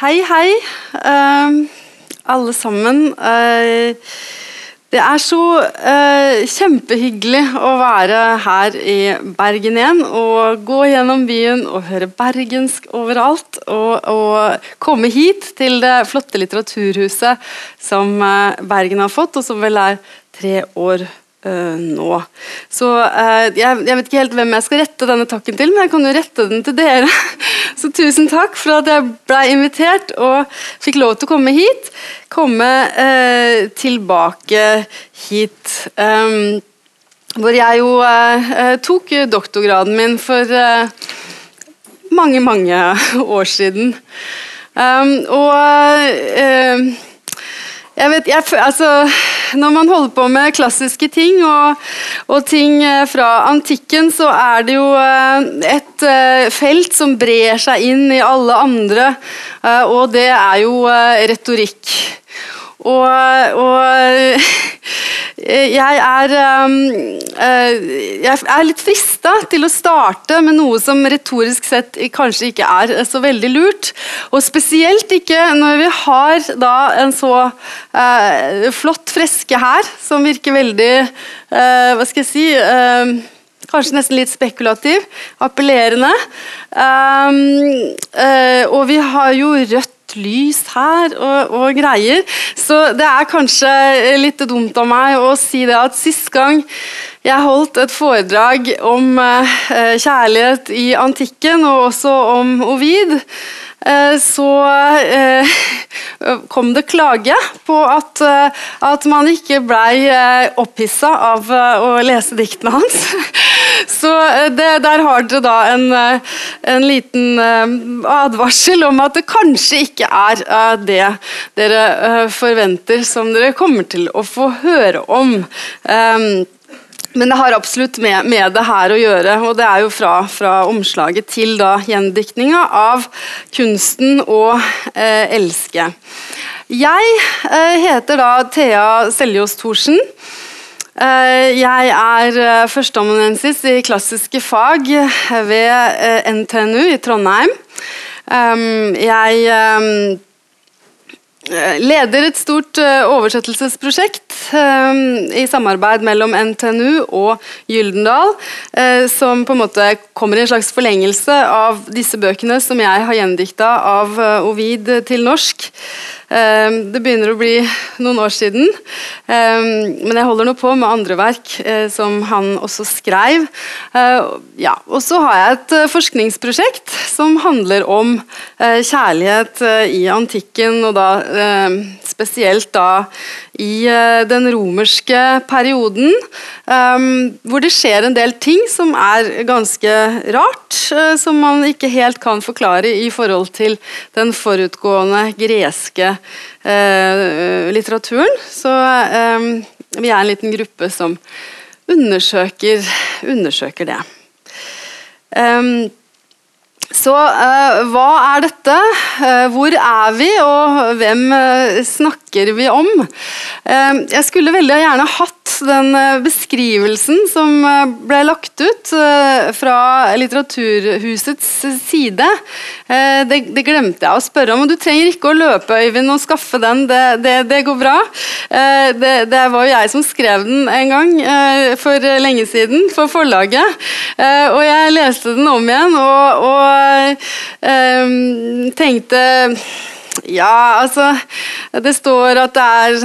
Hei, hei, uh, alle sammen. Uh, det er så uh, kjempehyggelig å være her i Bergen igjen og gå gjennom byen og høre bergensk overalt. Og, og komme hit til det flotte litteraturhuset som Bergen har fått, og som vel er tre år Uh, nå. Så uh, jeg, jeg, vet ikke helt hvem jeg skal rette denne takken til, men jeg kan jo rette den til dere. Så tusen takk for at jeg ble invitert og fikk lov til å komme hit. Komme uh, tilbake hit. Um, hvor jeg jo tok doktorgraden min for mange, mange år siden. Um, og jeg vet, jeg, altså, når man holder på med klassiske ting og, og, ting eh, fra antikken, så er det jo eh, et eh, felt som brer seg inn i alle andre, og det er jo retorikk. Og, og jeg er, um, uh, jeg er litt frista til å starte med noe som retorisk sett kanskje ikke er så veldig lurt. Og spesielt ikke når vi har da en så uh, flott freske her, som virker veldig Hva skal jeg si? Kanskje nesten litt spekulativ. Appellerende. Um, og vi har jo rødt lys her og, og, greier. Så det er kanskje litt dumt av meg å si det at sist gang jeg holdt et foredrag om eh, kjærlighet i antikken, og også om Ovid, eh, så eh, kom det klage på at, at man ikke blei opphissa av å lese diktene hans. Så det, der har dere da en, en, liten advarsel om at det kanskje ikke er det dere forventer som dere kommer til å få høre om. Men det har absolutt med, med, det her å gjøre, og det er jo fra, fra omslaget til da gjendiktninga av 'Kunsten å eh, elske'. Jeg eh, heter da Thea Seljås Thorsen. Eh, jeg er eh, førsteamanuensis i klassiske fag ved eh, NTNU i Trondheim. Um, jeg leder et stort oversettelsesprosjekt uh, i samarbeid mellom NTNU og Gyldendal, som på en måte kommer i en slags forlengelse av disse bøkene som jeg har gjendikta av Ovid til norsk. Ehm, det begynner å bli noen år siden, ehm, men jeg holder nå på med andre verk eh, som han også skrev. Eh, ja, og så har jeg et eh, forskningsprosjekt som handler om kjærlighet i antikken, og da spesielt da i den romerske perioden, hvor det skjer en del ting som er ganske rart, som man ikke helt kan forklare i forhold til den forutgående greske eh, litteraturen. Så eh, vi er en liten gruppe som undersøker, undersøker det. Så uh, hva er dette? Uh, hvor er vi, og hvem uh, snakker vi om? jeg skulle veldig gjerne hatt den beskrivelsen som ble lagt ut fra Litteraturhusets side. Det, det, glemte jeg å spørre om. og Du trenger ikke å løpe Øyvind, og skaffe den, det, det, det går bra. Det, var jo jeg som skrev den en gang for lenge siden, for forlaget. Og jeg leste den om igjen. og, og um, tenkte Ja, altså Det står at det er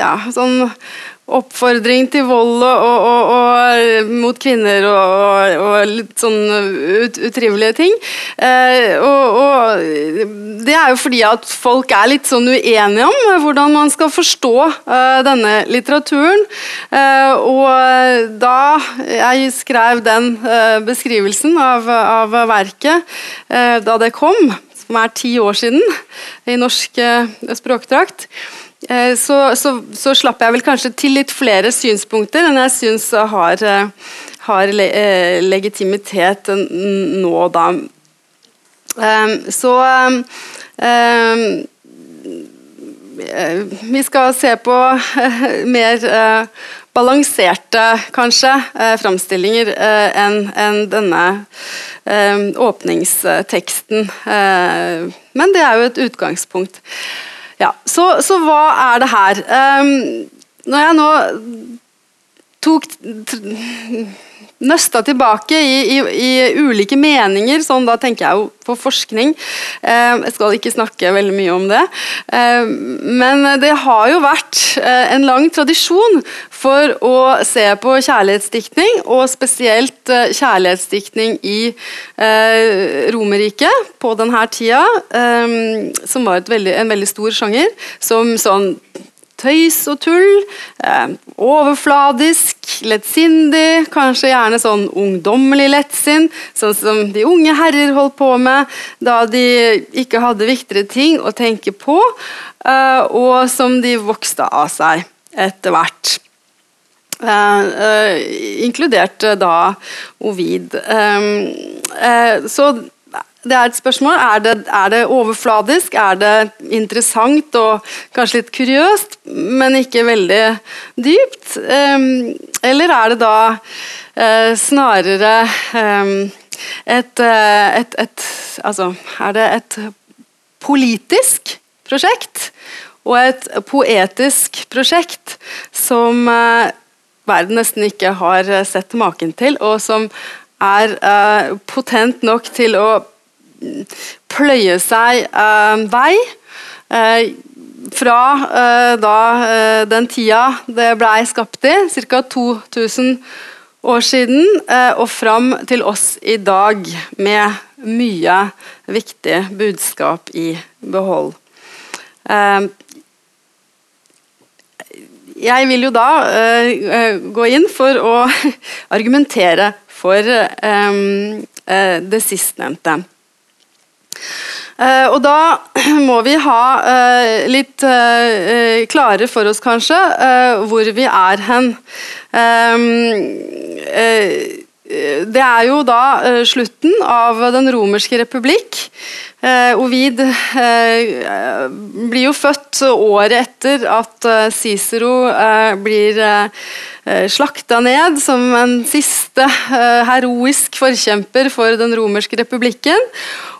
ja, sånn oppfordring til vold og, og, og, mot kvinner og, litt sånn ut, utrivelige ting. Eh, og, det er jo fordi at folk er litt sånn uenige om hvordan man skal forstå eh, denne litteraturen. Eh, og da jeg skrev den eh, beskrivelsen av, av verket eh, da det kom, som er ti år siden, i norsk eh, språkdrakt, Eh, så, så, så, slapp jeg vel kanskje til litt flere synspunkter enn jeg syns har, eh, har eh, legitimitet nå, da. Så vi skal se på mer balanserte, kanskje, eh, framstillinger eh, enn denne eh, åpningsteksten. Eh, men det er jo et utgangspunkt. Ja, så, så hva er det her? Um, når jeg nå tok nøsta tilbake i, i, i, ulike meninger, sånn da tenker jeg jo på forskning. Eh, jeg skal ikke snakke veldig mye om det. Eh, men det har jo vært eh, en lang tradisjon for å se på kjærlighetsdiktning, og spesielt kjærlighetsdiktning i Romerriket på denne tida, som var veldig, en veldig stor sjanger, som sånn tøys og tull. Eh, overfladisk, lettsindig, kanskje gjerne sånn ungdommelig lettsinn, sånn som de unge herrer holdt på med da de ikke hadde viktigere ting å tenke på, eh, og som de vokste av seg etter hvert. Eh, eh inkludert da Ovid. Eh, eh, så det er et spørsmål. Er det, er det, overfladisk? Er det interessant og kanskje litt kuriøst, men ikke veldig dypt? Um, eller er det da uh, snarere um, et, uh, et, et, Altså, er det et politisk prosjekt og et poetisk prosjekt som uh, verden nesten ikke har sett maken til, og som er potent nok til å pløye seg eh, vei. Eh, fra eh, da, den tida det blei skapt i, ca. 2000 år siden, og fram til oss i dag, med mye viktig budskap i behold. Jeg vil jo da gå inn for å argumentere for det sistnevnte. Uh, og da må vi ha uh, litt uh, klare for oss, kanskje, hvor vi er hen. det er jo da slutten av den romerske republikk. Ovid blir jo født året etter at Cicero blir slakta ned som en siste heroisk forkjemper for den romerske republikken.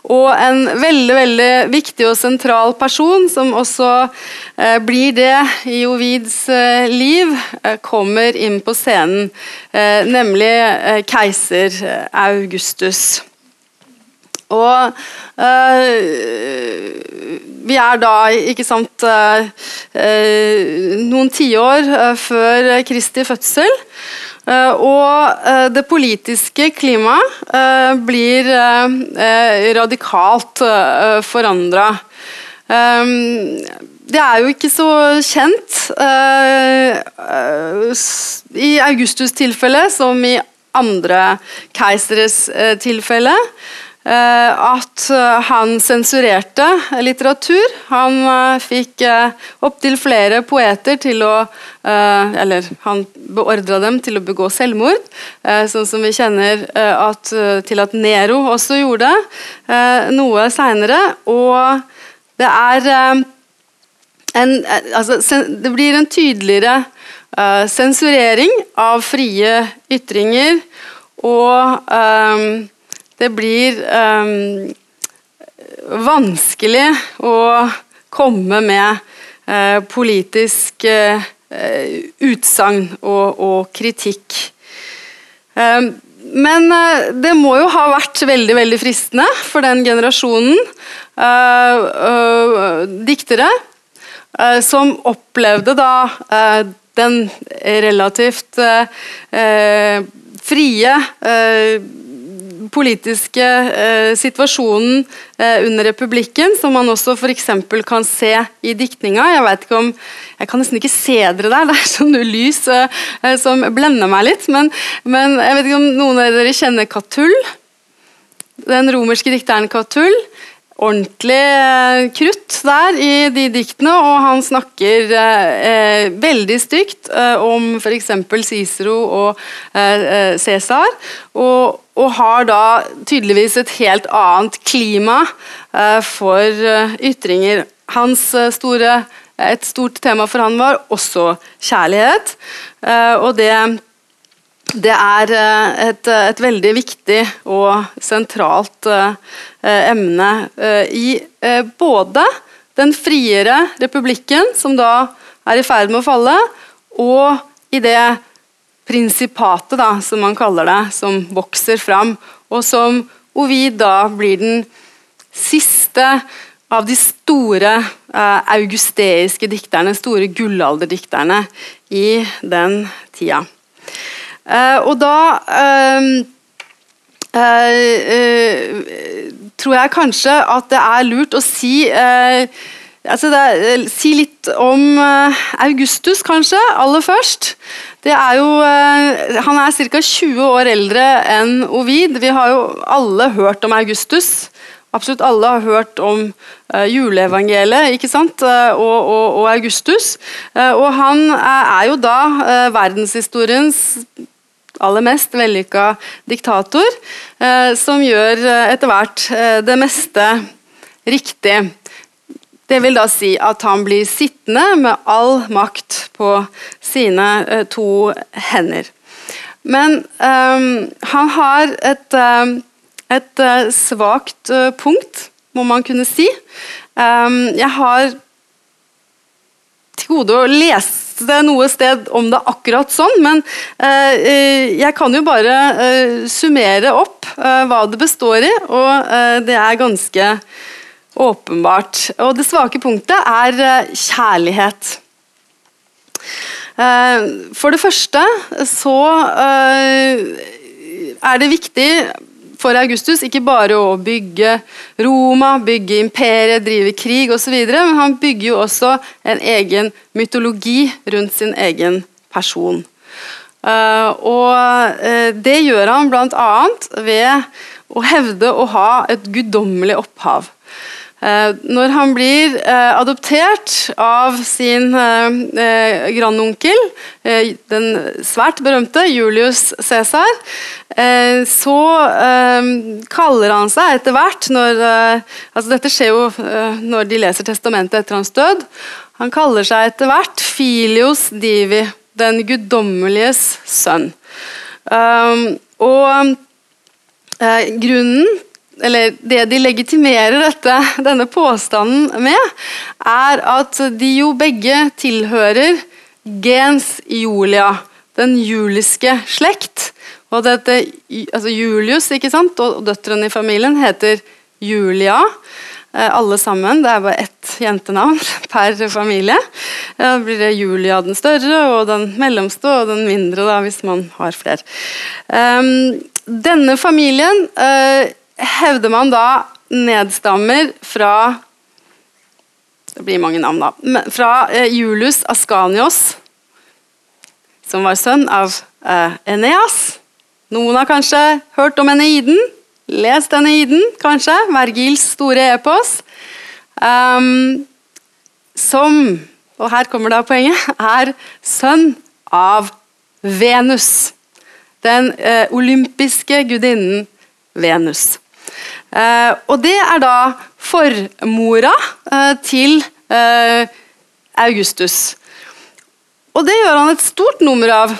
Og en veldig veldig viktig og sentral person, som også eh, blir det i Ovids eh, liv, eh, kommer inn på scenen, eh, nemlig eh, keiser eh, Augustus. Og vi er da, ikke sant, noen tiår før Kristi fødsel. Uh, og uh, det politiske klimaet uh, blir radikalt forandra. Det er jo ikke så kjent i Augustus' tilfelle som i andre keiseres tilfelle. Eh, at eh, han sensurerte litteratur. Han eh, fikk opptil flere poeter til å Eller han beordra dem til å begå selvmord, sånn som vi kjenner at, til at Nero også gjorde noe seinere. Og det er en altså, Det blir en tydeligere sensurering av frie ytringer og det blir um, vanskelig å komme med uh, politisk uh, utsagn og, og kritikk. Um, men uh, det må jo ha vært veldig veldig fristende for den generasjonen diktere som opplevde da den relativt frie politiske eh, situasjonen eh, under republikken, som man også f.eks. kan se i diktninga. Jeg vet ikke om, jeg kan nesten ikke se dere der, det er sånn lys eh, som blender meg litt. Men, men, jeg vet ikke om noen av dere kjenner Catull? Den romerske dikteren Catull ordentlig eh, krutt der i de diktene, og han snakker eh, veldig stygt eh, om f.eks. Cicero og eh, Cæsar. Og, og, har da tydeligvis et helt annet klima eh, for eh, ytringer. Hans store et stort tema for han var også kjærlighet. og det det er et, et, veldig viktig og sentralt emne i både den friere republikken, som da er i ferd med å falle, og i det prinsipatet, da, som man kaller det, som vokser fram, og som Ovid da blir den siste av de store eh, augusteiske dikterne, store gullalderdikterne i den tida. Eh, og da eh, eh, eh tror jeg kanskje at det er lurt å si eh, altså er, Si litt om Augustus, kanskje, aller først. Det er jo, han er ca. 20 år eldre enn Ovid. Vi har jo alle hørt om Augustus. Absolutt alle har hørt om uh, juleevangeliet ikke sant? Uh, og, og, og, Augustus. Og han er jo da verdenshistoriens aller mest vellykka diktator, som gjør etter hvert det meste riktig. Det vil da si at han blir sittende med all makt på sine to hender. Men um, han har et um, et uh, svakt punkt, må man kunne si. Um, jeg har til gode å lese det noe sted om det akkurat sånn, men eh, jeg kan jo bare summere opp hva det består i, og det er ganske åpenbart. Og det svake punktet er kjærlighet. For det første så er det viktig for Augustus ikke bare å bygge Roma, bygge imperiet, drive krig osv., men han bygger jo også en egen mytologi rundt sin egen person. Og det gjør han bl.a. ved å hevde å ha et guddommelig opphav. Eh, når han blir eh, adoptert av sin eh, grandonkel, den svært berømte Julius Cæsar, så kaller han seg etter hvert når, altså Dette skjer jo når de leser testamentet etter hans død. Han kaller seg etter hvert Filios Divi, den guddommeliges sønn. Og grunnen eller det de legitimerer dette, denne påstanden med, er at de jo begge tilhører gens Julia, den juliske slekt. Og dette, altså Julius ikke sant? og døtrene i familien heter Julia. Eh, alle sammen. Det er bare ett jentenavn per familie. Da blir det Julia den større, og den mellomste og den mindre, da, hvis man har flere. Um, denne familien uh, hevder man da nedstammer fra Det blir mange navn, da. Fra eh, Julius Ascanios, som var sønn av eh, Eneas. Noen har kanskje hørt om Eneiden. Lest Eneiden, kanskje. Vergils store epos. Um, som, og her kommer da poenget, er sønn av Venus. Den eh, olympiske gudinnen Venus. Uh, og det er da formora eh, til eh, Augustus. Og det gjør han et stort nummer av.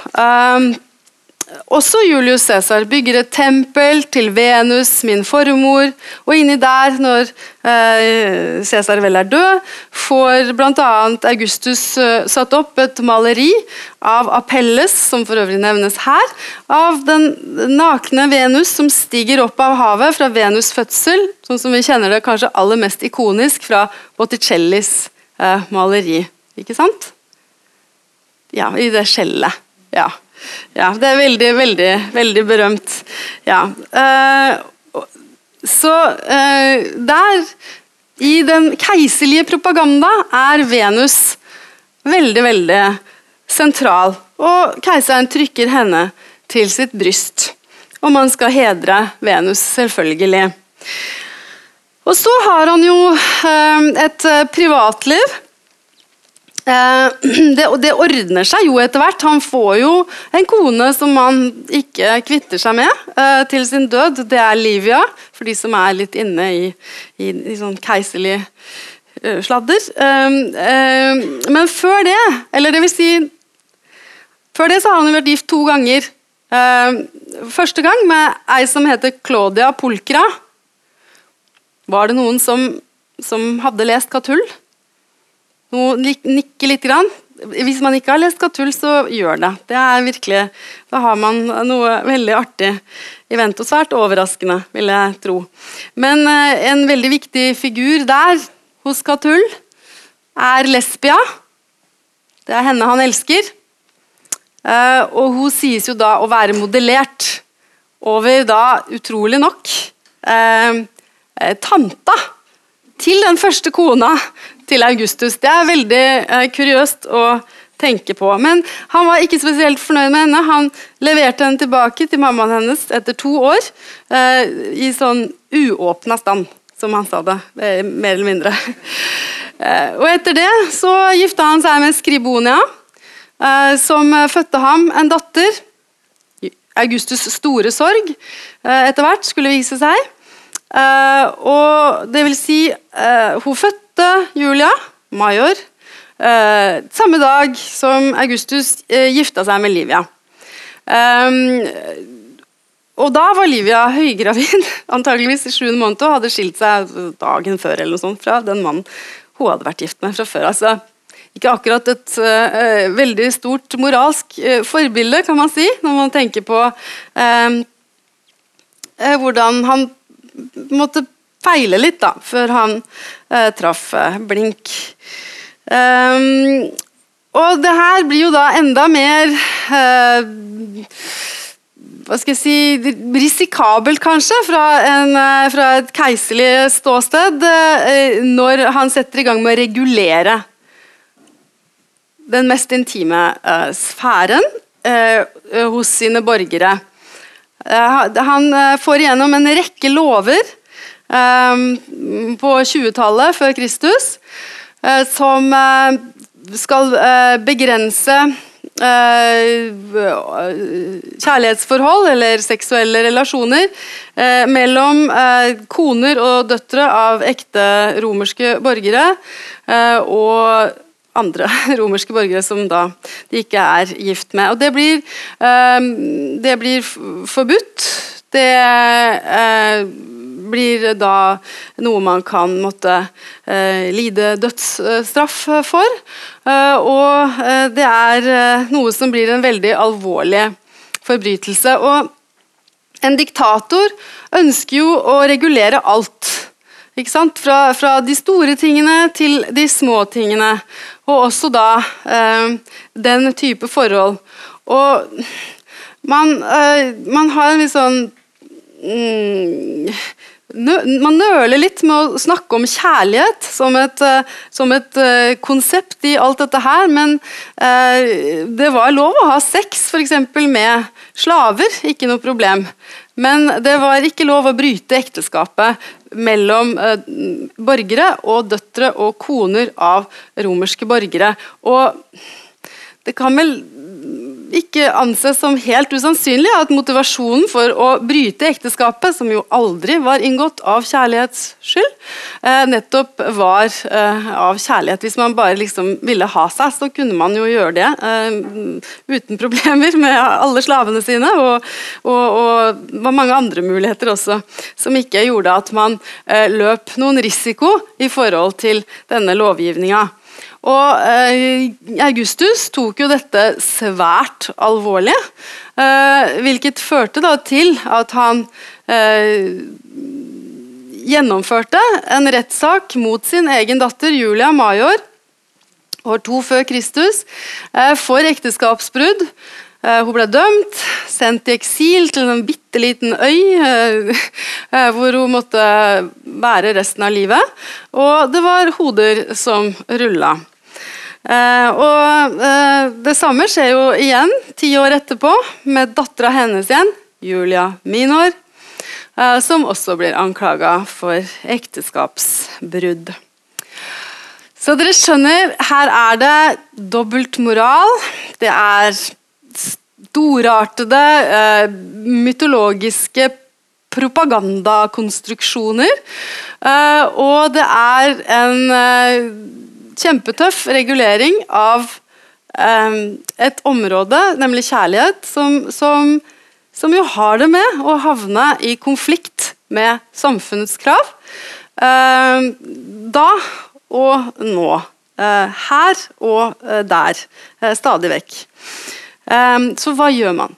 Også Julius Cæsar bygger et tempel til Venus, min formor. Og inni der, når eh, Cæsar vel er død, får bl.a. Augustus eh, satt opp et maleri av Apelles, som for øvrig nevnes her, av den nakne Venus som stiger opp av havet fra Venus' fødsel, sånn som vi kjenner det kanskje aller mest ikonisk fra Botticellis eh, maleri. Ikke sant? Ja, i det skjellet. Ja. Ja, det er veldig, veldig, veldig berømt. Ja. Uh, så uh, der, i den keiserlige propaganda, er Venus veldig, veldig sentral. Og keiseren trykker henne til sitt bryst. Og man skal hedre Venus, selvfølgelig. Og så har han jo uh, et privatliv Eh, det, det, ordner seg jo etter hvert. Han får jo en kone som han ikke kvitter seg med uh, til sin død. Det er Livia, for de som er litt inne i, i, i sånn keiserlig sladder. men før det, eller det vil si Før det så har han vært gift to ganger. første gang med ei som heter Claudia Pulkra. Var det noen som, som hadde lest Katull? Noen nikker litt grann? Hvis man ikke har lest Katull, så gjør det. Det er virkelig, Da har man noe veldig artig i vente, og svært overraskende, vil jeg tro. Men eh, en veldig viktig figur der, hos Katull, er lesbia. Det er henne han elsker. Eh, og hun sies jo da å være modellert over da, utrolig nok, eh, tanta til den første kona til Augustus. Det er veldig eh, kuriøst å tenke på. Men han var ikke spesielt fornøyd med henne. Han leverte henne tilbake til mammaen hennes etter to år eh, i sånn uåpna stand, som han sa det. Eh, mer eller mindre. Eh, og etter det så gifta han seg med Skribonia, eh, som fødte ham en datter. Augustus' store sorg etter hvert skulle vise seg. og det vil si, hun fødte Julia, major, eh, samme dag som Augustus eh, gifta seg med Livia. Um, og da var Livia høygravid, antageligvis i sjuende måned, og hadde skilt seg dagen før eller noe sånt fra den mannen hun hadde vært gift med fra før. Altså, ikke akkurat et uh, veldig stort moralsk uh, forbilde, kan man si, når man tenker på uh, hvordan han måtte feile litt da, før han eh, traff eh, blink. Um, og det her blir jo da enda mer eh, hva skal jeg si, risikabelt, kanskje, fra, en, eh, fra et keiserlig ståsted, eh, når han setter i gang med å regulere den mest intime eh, sfæren hos sine borgere. han får igjennom en rekke lover på 20-tallet før Kristus, eh, som eh, skal eh, begrense kjærlighetsforhold eller seksuelle relasjoner mellom koner og døtre av ekte romerske borgere og andre romerske borgere som da de ikke er gift med. Og det blir, det blir forbudt. Det blir da noe man kan måtte eh, lide dødsstraff for. Eh, og eh, det er eh, noe som blir en veldig alvorlig forbrytelse. Og en diktator ønsker jo å regulere alt. Fra, fra, de store tingene til de små tingene. Og også da eh, den type forhold. Og man, eh, man har en litt sånn mm, man nøler litt med å snakke om kjærlighet som et, eh, som et uh, konsept i alt dette her, men uh, det var lov å ha sex f.eks. med slaver, ikke noe problem. Men det var ikke lov å bryte ekteskapet mellom borgere og døtre og koner av romerske borgere. Og det kan vel ikke anses som helt usannsynlig at motivasjonen for å bryte ekteskapet, som jo aldri var inngått av kjærlighets skyld, nettopp var eh, av kjærlighet. Hvis man bare liksom ville ha seg, så kunne man jo gjøre det eh, uten problemer med alle slavene sine, og, og, og var mange andre muligheter også, som ikke gjorde at man løp noen risiko i forhold til denne lovgivninga. Og eh, Augustus tok jo dette svært alvorlig, eh, hvilket førte da til at han eh, gjennomførte en rettssak mot sin egen datter Julia Major år to før Kristus eh, for ekteskapsbrudd. Eh, hun ble dømt, sendt i eksil til en bitte liten øy eh, hvor hun måtte være resten av livet. Og det var hoder som rulla. Uh, og uh, Det samme skjer jo igjen ti år etterpå med dattera hennes igjen, Julia Minor, uh, som også blir anklaga for ekteskapsbrudd. Så dere skjønner, her er det dobbeltmoral. Det er storartede mytologiske propagandakonstruksjoner. Eh, og det er en uh, kjempetøff regulering av eh, et område, nemlig kjærlighet, som, som, som, jo har det med å havne i konflikt med samfunnets krav. Eh, da og nå. her og der. stadig vekk. så hva gjør man?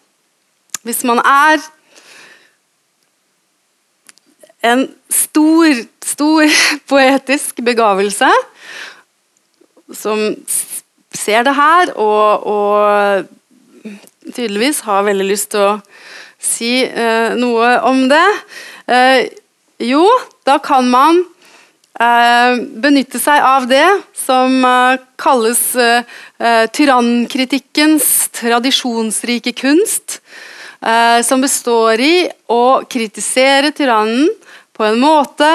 Hvis man er en stor, stor poetisk begavelse som ser det her og, og tydeligvis har veldig lyst til å si eh, noe om det. Eh, jo, da kan man eh, benytte seg av det som eh, kalles eh, eh, tyrannkritikkens tradisjonsrike kunst. som består i å kritisere tyrannen på en måte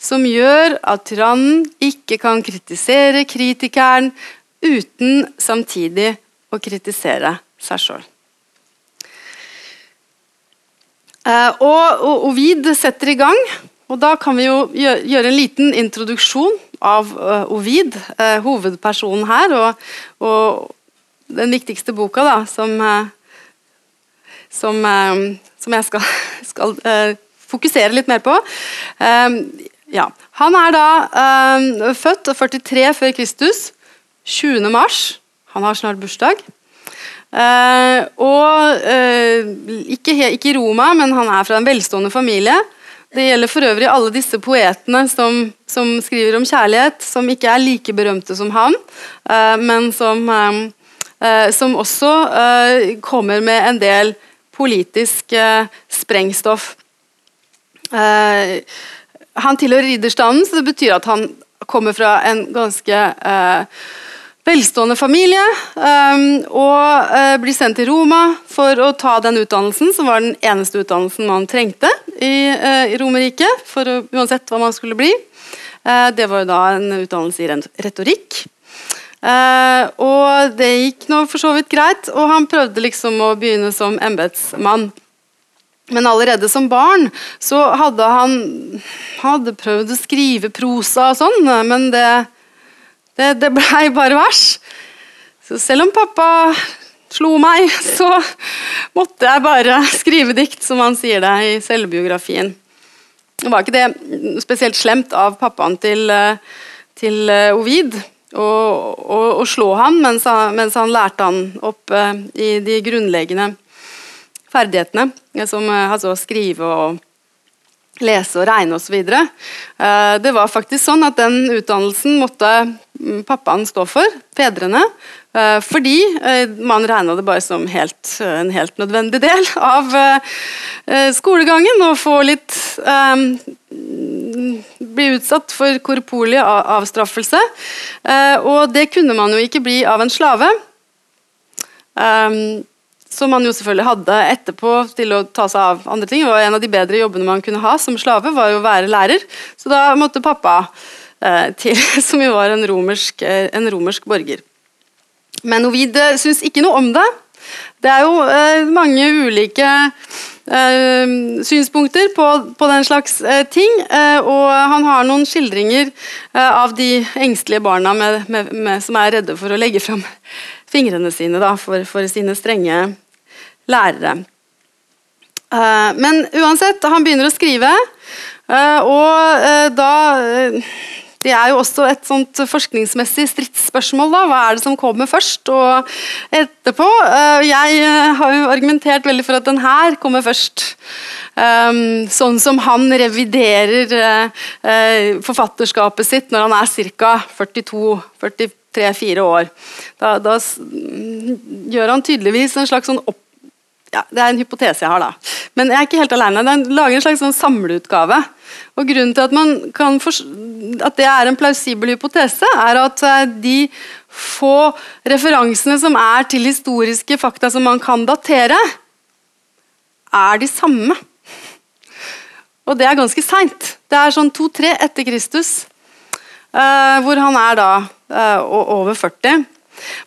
som gjør at tyrannen ikke kan kritisere kritikeren uten samtidig å kritisere seg sjøl. Eh, og, Ovid setter i gang, og da kan vi jo gjøre en liten introduksjon av uh, Ovid, uh, hovedpersonen her, og, og, den viktigste boka da, som, som, som jeg skal, skal fokusere litt mer på. Ja. Han er da um, født 43 før Kristus. 20. mars. Han har snart bursdag. Uh, og uh, ikke, i Roma, men han er fra en velstående familie. Det gjelder for øvrig alle disse poetene som, som skriver om kjærlighet, som ikke er like berømte som han, uh, men som, som også kommer med en del politisk sprengstoff. Uh, han tilhører ridderstanden, så det betyr at han kommer fra en ganske eh, velstående familie. Um, og uh, blir sendt til Roma for å ta den utdannelsen, som var den eneste utdannelsen man trengte i, i Romerriket, uansett hva man skulle bli. det var jo da en utdannelse i retorikk. og det gikk nå for så vidt greit, og han prøvde liksom å begynne som embetsmann. Men allerede som barn så hadde han hadde prøvd å skrive prosa og sånn, men det, det, det blei bare vers. Så selv om pappa slo meg, så måtte jeg bare skrive dikt, som han sier det i selvbiografien. Det var ikke det spesielt slemt av pappaen til, til Ovid å, å, å slå ham mens han, mens han lærte han opp eh, i de grunnleggende ferdighetene, som altså å skrive og lese og regne osv. Eh, det var faktisk sånn at den utdannelsen måtte mm, pappaen stå for, fedrene. Eh, fordi man regna det bare som helt, en helt nødvendig del av skolegangen å få litt Bli utsatt for korporlig avstraffelse. Og det kunne man jo ikke bli av en slave som man jo selvfølgelig hadde etterpå til å ta seg av andre ting. Og en av de bedre jobbene man kunne ha som slave, var jo å være lærer. Så da måtte pappa eh, til, som jo var en romersk, eh, en romersk borger. Men Ovid eh, syns ikke noe om det. Det er jo mange ulike synspunkter på, på, den slags ting. og han har noen skildringer av de engstelige barna med, med, med, som er redde for å legge fram fingrene sine da, for, for, sine strenge lærere. Uh, men uansett, han begynner å skrive, uh, og uh, da det er jo også et sånt forskningsmessig stridsspørsmål. da, Hva er det som kommer først og etterpå? Jeg har jo argumentert veldig for at den her kommer først. Sånn som han reviderer forfatterskapet sitt når han er ca. 42-43 tre-fire år. Da, da, gjør han tydeligvis en slags sånn opp... Ja, det er en hypotese jeg har, da. Men jeg er ikke helt alene. Den lager en slags sånn samleutgave. Og Grunnen til at, kan at det er en plausibel hypotese, er at eh, de få referansene som er til historiske fakta som man kan datere, er de samme. Og det er ganske seint. Det er sånn to-tre etter Kristus. Uh, hvor han er da uh, over 40.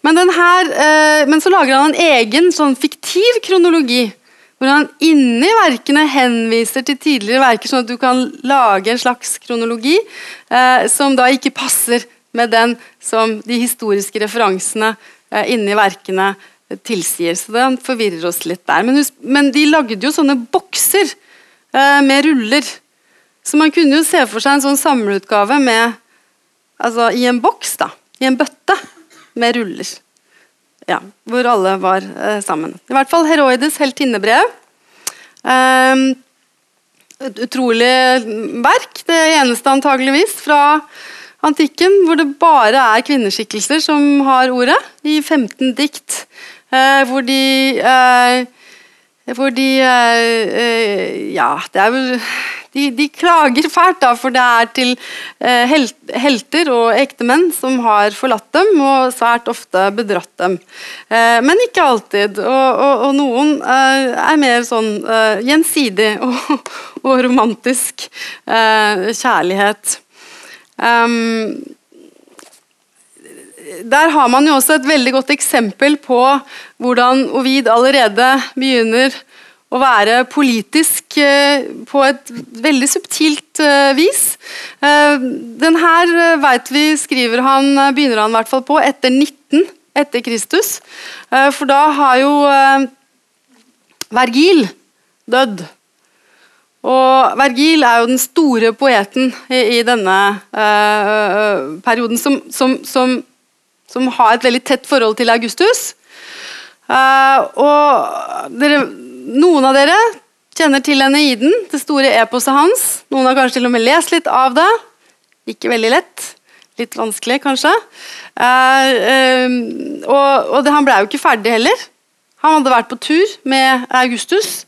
Men, her, uh, men, så lager han en egen sånn fiktiv kronologi hvor han inni verkene henviser til tidligere verker, sånn at du kan lage en slags kronologi eh, som da ikke passer med den som de historiske referansene eh, inni verkene tilsier. Så det forvirrer oss litt der. Men, men de lagde jo sånne bokser eh, med ruller. Så man kunne jo se for seg en sånn samleutgave med Altså i en boks, da. I en bøtte med ruller. Ja, hvor alle var eh, sammen. I hvert fall Heroides heltinnebrev. Eh, et utrolig verk. Det eneste antageligvis fra antikken hvor det bare er kvinneskikkelser som har ordet. I 15 dikt eh, hvor de de eh, eh, Ja, det er vel de, de, klager fælt, da, for det er til eh, helter og ektemenn som har forlatt dem og svært ofte bedratt dem. Men ikke alltid. Og, og, og noen er mer sånn gjensidig og, og romantisk kjærlighet. Um, der har man jo også et veldig godt eksempel på hvordan Ovid allerede begynner å være politisk eh, på et veldig subtilt eh, vis. Eh, den her vet vi skriver han, begynner han i hvert fall på etter 19 etter Kristus. For da har jo Vergil dødd. Og Vergil er jo den store poeten i, denne perioden som, som, som, som, har et veldig tett forhold til Augustus. Uh, og dere noen av dere kjenner til Eneiden, det store eposet hans. Noen har kanskje til og med lest litt av det. Ikke veldig lett. Litt vanskelig, kanskje. Uh, uh, og, og det, han ble jo ikke ferdig heller. Han hadde vært på tur med Augustus.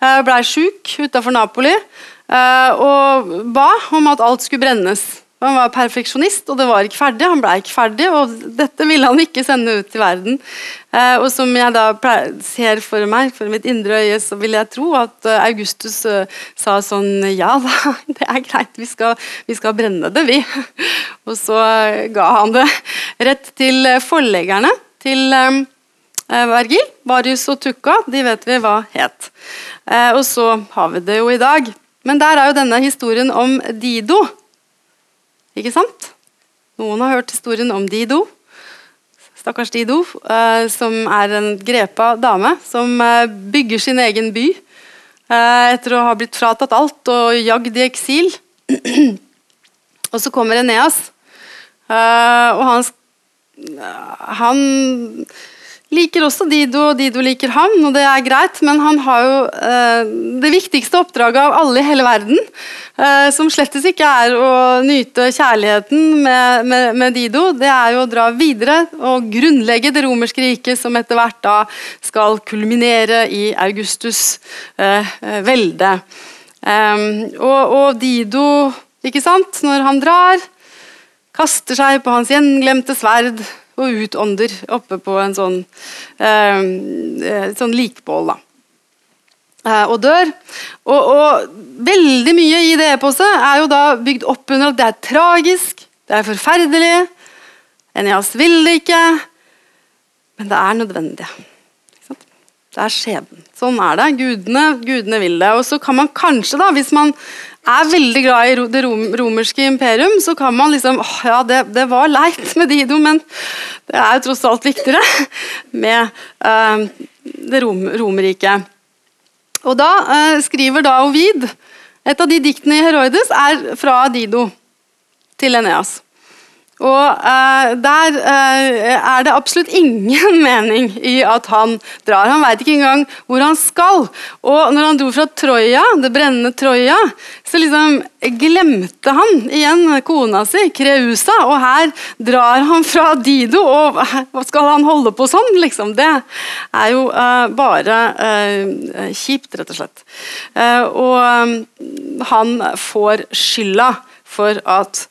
Uh, blei sjuk utafor Napoli og ba om at alt skulle brennes. Han var perfeksjonist, og det var ikke ferdig. Han ble ikke ferdig, og dette ville han ikke sende ut til verden. Eh, og som jeg da ser for meg, for mitt indre øye, så vil jeg tro at eh, Augustus uh, sa sånn Ja da, det er greit, vi skal, vi skal brenne det, vi. og så ga han det rett til forleggerne til um, Vergil. Varius og Tukka, de vet vi hva het. Og så har vi det jo i dag. Men der er jo denne historien om Dido ikke sant? Noen har hørt historien om Dido. Stakkars Dido, eh, som er en grepa dame som eh, bygger sin egen by eh, etter å ha blitt fratatt alt og jagd i eksil. og så kommer Eneas, og han, han liker også Dido, og Dido liker ham, og det er greit, men han har jo eh, det viktigste oppdraget av alle i hele verden, eh, som slettes ikke er å nyte kjærligheten med, med, med, Dido, det er jo å dra videre og grunnlegge det romerske riket, som etter hvert da skal kulminere i Augustus eh, velde. Og, og Dido, ikke sant, når han drar, kaster seg på hans gjenglemte sverd og utånder oppe på en sånn, eh, eh, sånn likbål. da. Eh, og dør. Og, og, veldig mye i det eposet er jo da bygd opp under at det er tragisk, det er forferdelig. Eneas vil det ikke, men det er nødvendig. Det er skjebnen. Sånn er det. Gudene, gudene vil det. Og så kan man kanskje, da, hvis man er veldig glad i det romerske imperium, så kan man liksom åh, Ja, det, det var leit med Dido, men det er jo tross alt viktigere med uh, det rom, Romerriket. Og da uh, skriver da Ovid Et av de diktene i Heroides er fra Dido til Eneas. Og uh, Der uh, er det absolutt ingen mening i at han drar. Han veit ikke engang hvor han skal. Og når han dro fra Troja, det brennende Troja, så liksom glemte han igjen kona si, Kreusa, og her drar han fra Dido, og hva skal han holde på sånn? Liksom? Det er jo uh, bare kjipt, rett og slett. og han får skylda for at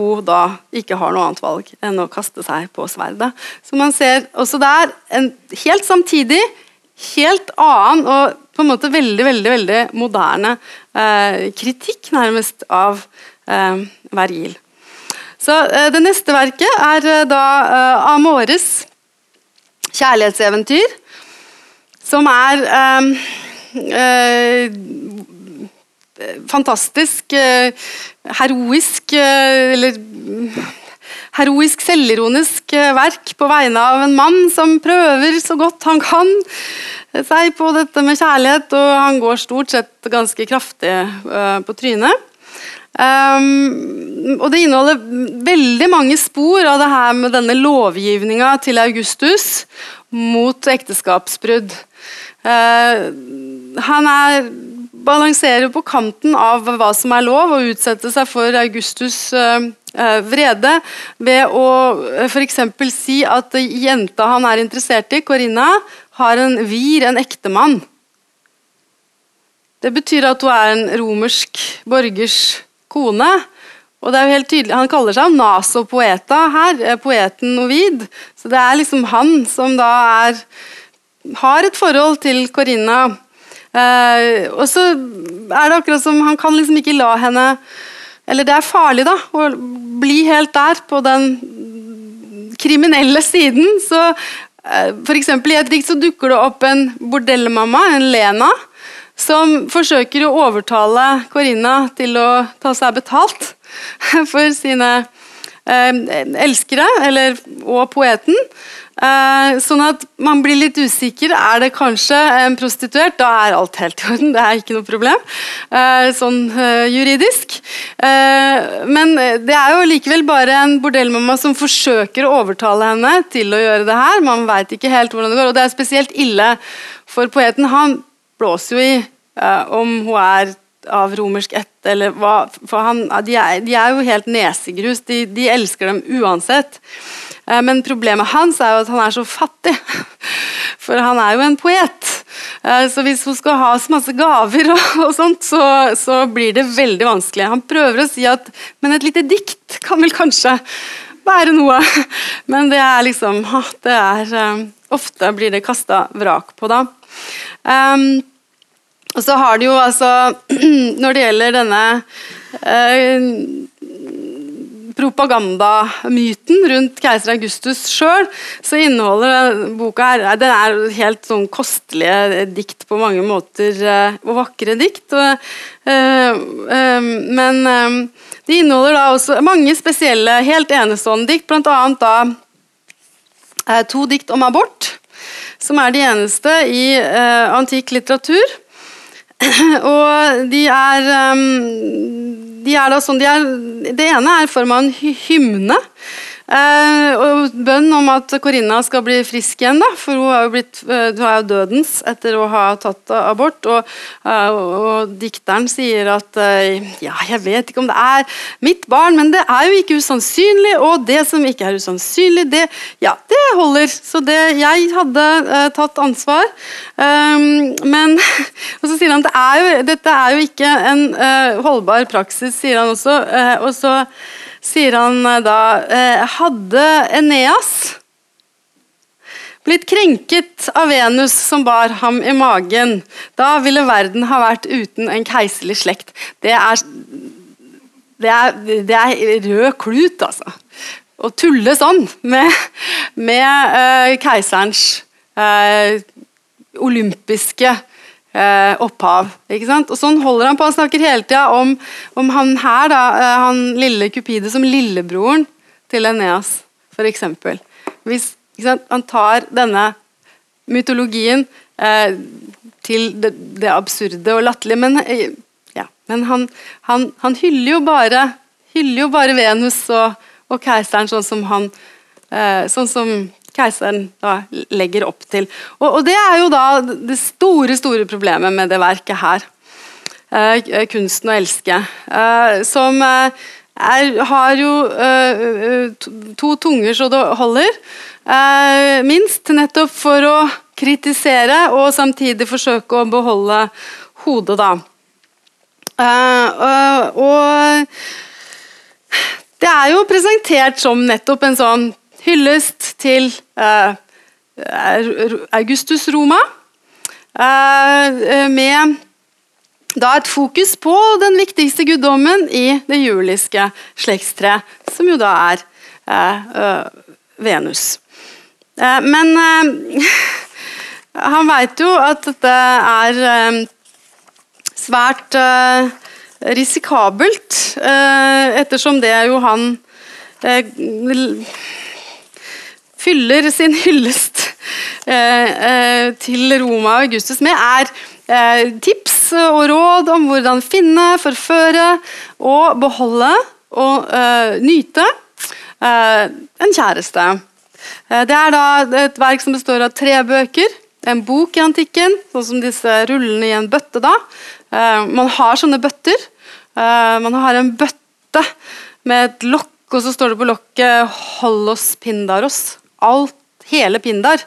hun da ikke har noe annet valg enn å kaste seg på sverdet. Så man ser også der en helt samtidig, helt annen og på en måte veldig veldig, veldig moderne eh, kritikk nærmest av eh, Vergil. Så eh, Det neste verket er eh, da eh, Amores kjærlighetseventyr, som er eh, fantastisk, heroisk Eller heroisk selvironisk verk på vegne av en mann som prøver så godt han kan seg på dette med kjærlighet, og han går stort sett ganske kraftig på trynet. Um, og det inneholder veldig mange spor av det her med denne lovgivninga til Augustus mot ekteskapsbrudd. Uh, han er, balanserer på kanten av hva som er lov, og utsette seg for Augustus' uh, vrede ved å uh, f.eks. si at jenta han er interessert i, Corinna, har en vir, en ektemann. Det betyr at hun er en romersk borgers kone. Og det er jo helt tydelig, Han kaller seg Naso Poeta her, eh, poeten Ovid. Så det er liksom han som da er, har et forhold til Corinna. Eh, og så er det akkurat som han kan liksom ikke la henne Eller det er farlig, da, å bli helt der, på den kriminelle siden. Så eh, F.eks. i et dikt så dukker det opp en bordellmamma, en Lena som forsøker å overtale Corinna til å ta seg betalt for sine eh, elskere, eller, og poeten. Eh, sånn at man blir litt usikker. Er det kanskje en prostituert? Da er alt helt i orden. Det er ikke noe problem eh, sånn eh, juridisk. Men det er jo likevel bare en bordellmamma som forsøker å overtale henne til å gjøre det her. Man veit ikke helt hvordan det går, og det er spesielt ille for poeten. Han blåser jo i om hun er av romersk ett, eller hva For han, de, er, de er jo helt nesegrus. De, de elsker dem uansett. Uh, men problemet hans er jo at han er så fattig. For han er jo en poet. Uh, så hvis hun skal ha så masse gaver, og, og sånt, så, så, blir det veldig vanskelig. Han prøver å si at Men et lite dikt kan vel kanskje være noe. Men det er liksom det er, Ofte blir det kasta vrak på, da. Um, og så har det jo altså Når det gjelder denne eh, propagandamyten rundt keiser Augustus sjøl, så inneholder boka her Den er helt sånn kostelige dikt på mange måter, eh, og vakre dikt. Og, eh, eh, men eh, de inneholder da også mange spesielle, helt enestående dikt, bl.a. da to dikt om abort, som er de eneste i antikk litteratur. Og de er, um, de er da sånn de er, Det ene er i form av en hymne. Uh, og bønn om at Corinna skal bli frisk igjen, da, for hun er jo, blitt, uh, hun er jo dødens etter å ha tatt abort. Og, og, og dikteren sier at ja, jeg vet ikke om det er mitt barn, men det er jo ikke usannsynlig, og det som ikke er usannsynlig, det, ja, det holder. Så det, jeg hadde tatt ansvar. Um, men Og så sier han at det dette er jo ikke en holdbar praksis, sier han også. og så sier han eh, da eh, Hadde Eneas blitt krenket av Venus som bar ham i magen, da ville verden ha vært uten en keiselig slekt. Det er, det er, det er rød klut, altså. Å tulle sånn med, med uh, keiserens uh, olympiske eh, opphav. ikke sant? Og Sånn holder han på. Han snakker hele tida om, om, han her, da, eh, han lille Kupide, som lillebroren til Eneas, f.eks. Hvis han tar denne mytologien eh, til det, det, absurde og latterlige, men, eh, ja, men han, han, han, hyller jo bare hyller jo bare Venus og, og keiseren sånn som han eh, sånn som keiseren da legger opp til. Og, og, Det er jo da det store store problemet med det verket her. Eh, kunsten å elske. Eh, som eh, er, har jo eh, to, to, tunger så det holder. Eh, minst. Nettopp for å kritisere og samtidig forsøke å beholde hodet, da. Eh, og det er jo presentert som nettopp en sånn hyllest til eh, Augustus Roma. Eh, med da et fokus på den viktigste guddommen i det juliske slektstreet, som jo da er eh, Venus. men han veit jo at dette er eh, svært eh, risikabelt, eh, ettersom det jo han eh, fyller sin hyllest eh, eh, til Roma og Augustus med, er eh, tips og råd om hvordan finne, forføre og beholde og eh, nyte eh, en kjæreste. Eh, Det er da et verk som består av tre bøker. En bok i antikken, sånn som disse rullene i en bøtte. da. Man har sånne bøtter. Man har en bøtte med et lokk, og så står det på lokket 'Hollos Pindaros'. Alt, hele Pindar.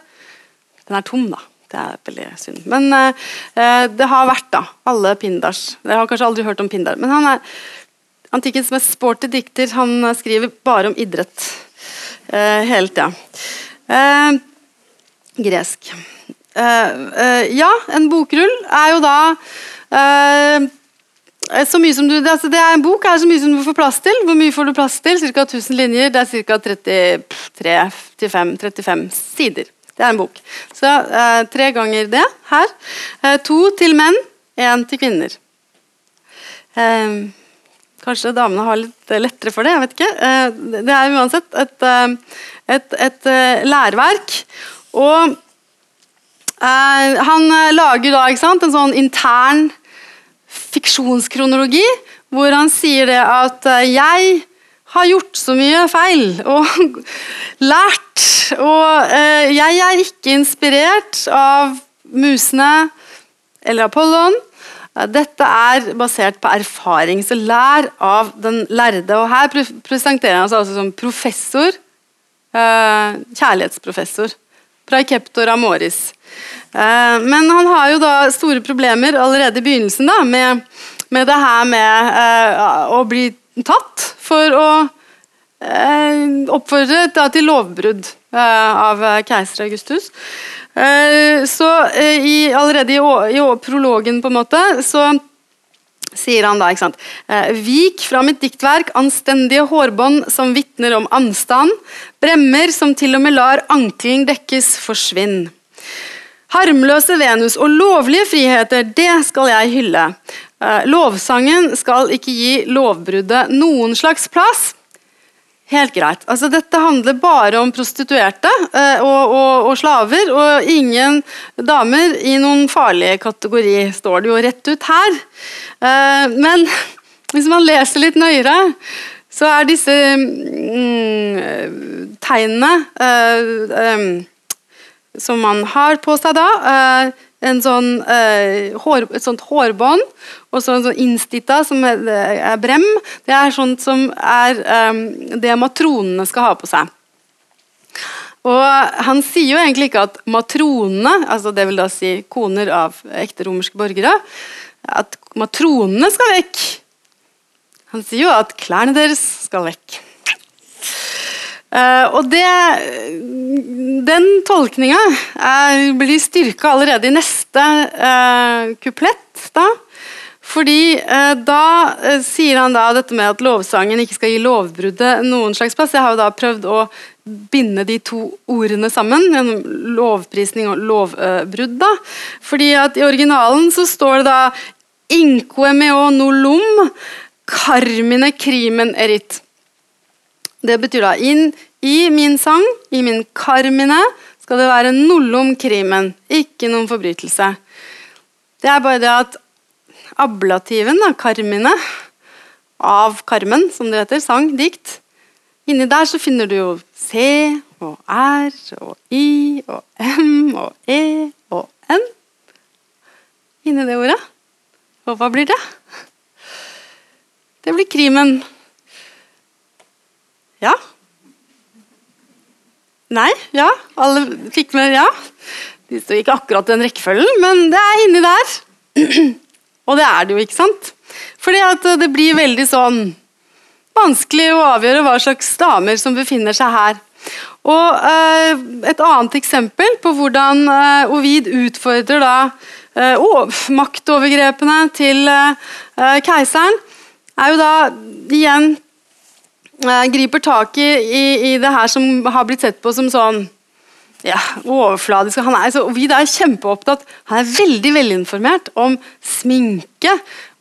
Den er tom, da. Det er veldig synd. Men eh, det har vært da, alle Pindars. Dere har kanskje aldri hørt om Pindar. Men han er antikkens mest sporty dikter. Han skriver bare om idrett eh, hele tida. Eh, gresk. Eh, eh, ja, en bokrull er jo da eh, så mye som du, altså det er En bok er så mye som du får plass til. Hvor mye får du plass til? Ca. 1000 linjer. Det er ca. 33-35 sider. Det er en bok. Så eh, tre ganger det her. Eh, to til menn, én til kvinner. Eh, kanskje damene har litt lettere for det, jeg vet ikke. Eh, det er uansett et, eh, et, et eh, lærverk. Og eh, han eh, lager da sant, en sånn intern fiksjonskronologi, hvor han sier det at eh, jeg har gjort så mye feil og lært, og eh, jeg er ikke inspirert av musene eller Apollon. Eh, Dette er basert på erfaring, så lær av den lærde. Og her presenterer han seg altså som professor, kjærlighetsprofessor, Praikeptor amoris. Eh, men han har jo da store problemer allerede i begynnelsen da, med, med det her med eh, å bli tatt for å eh, oppfordre da, til lovbrudd av keiser Augustus. Så i, allerede i, i prologen på en måte så sier han da, ikke sant Vik fra mitt diktverk anstendige hårbånd som vitner om anstand, bremmer som til og med lar ankelen dekkes, forsvinn. Harmløse Venus og lovlige friheter, det skal jeg hylle. Eh, lovsangen skal ikke gi lovbruddet noen slags plass. Helt greit. Altså, dette handler bare om prostituerte eh, og, og, og slaver, og ingen damer i noen farlig kategori, står det jo rett ut her. Eh, men hvis man leser litt nøyere, så er disse mm, tegnene eh, som man har på seg da. eh, en sånn, eh, hår, et sånt hårbånd og så en sånn innstitta som er, er brem. Det er sånt som er eh, det matronene skal ha på seg. Og Han sier jo egentlig ikke at matronene, altså det vil da si koner av ekte romerske borgere, at matronene skal vekk. Han sier jo at klærne deres skal vekk. Eh, og det, den tolkninga blir styrka allerede i neste eh, kuplett. da. Fordi eh, da sier han da dette med at lovsangen ikke skal gi lovbruddet noen slags plass. Jeg har jo da prøvd å binde de to ordene sammen gjennom lovprisning og lovbrudd. da. Fordi at i originalen så står det da Inque meo nullum carmine crimen erit. Det betyr da inn i min sang, i min karmine, skal det være nullum krimen. ikke noen forbrytelse. Det er bare det at ablativen, da, karmine, av karmen, som det heter, sang, dikt, inni der så finner du jo C og R og I og M og E og N. Inni det ordet. Og hva blir det? Det blir krimen. Ja. Nei, ja. Alle fikk med ja. De sto ikke akkurat den rekkefølgen, men det er inni der. Og det er det jo, ikke sant? Fordi at det blir veldig sånn vanskelig å avgjøre hva slags damer som befinner seg her. Og eh, Et annet eksempel på hvordan eh, Ovid utfordrer da eh, maktovergrepene til eh, eh, keiseren, er jo da igjen eh, griper tak i, i, i det her som har blitt sett på som sånn ja, overfladisk. Han er, så, vi er kjempeopptatt Han er veldig velinformert om sminke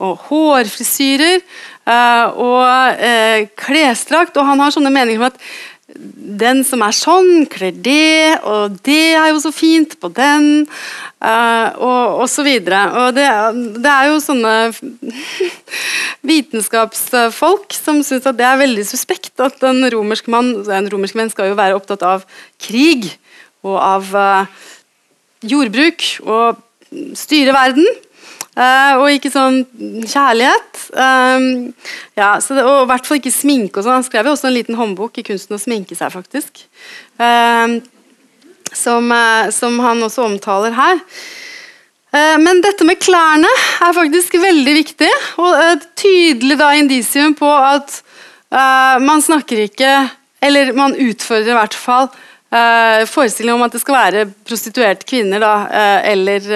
og hårfrisyrer uh, og uh, klesdrakt. Og han har sånne meninger om at den som er sånn, kler det, og det er jo så fint på den, uh, og, og så videre. Og det, det er jo sånne vitenskapsfolk som syns at det er veldig suspekt at en romersk mann En romersk menn skal jo være opptatt av krig og av uh, jordbruk og styre verden. Uh, og ikke sånn kjærlighet. Um, ja, det, og i hvert fall ikke sminke. og sånn. Han skrev jo også en liten håndbok i kunsten å sminke seg, faktisk. Um, som, uh, som, han også omtaler her. Uh, men dette med klærne er faktisk veldig viktig, og et tydelig da indisium på at man snakker ikke Eller man utfordrer i hvert fall uh, forestilling om at det skal være prostituerte kvinner, da, eller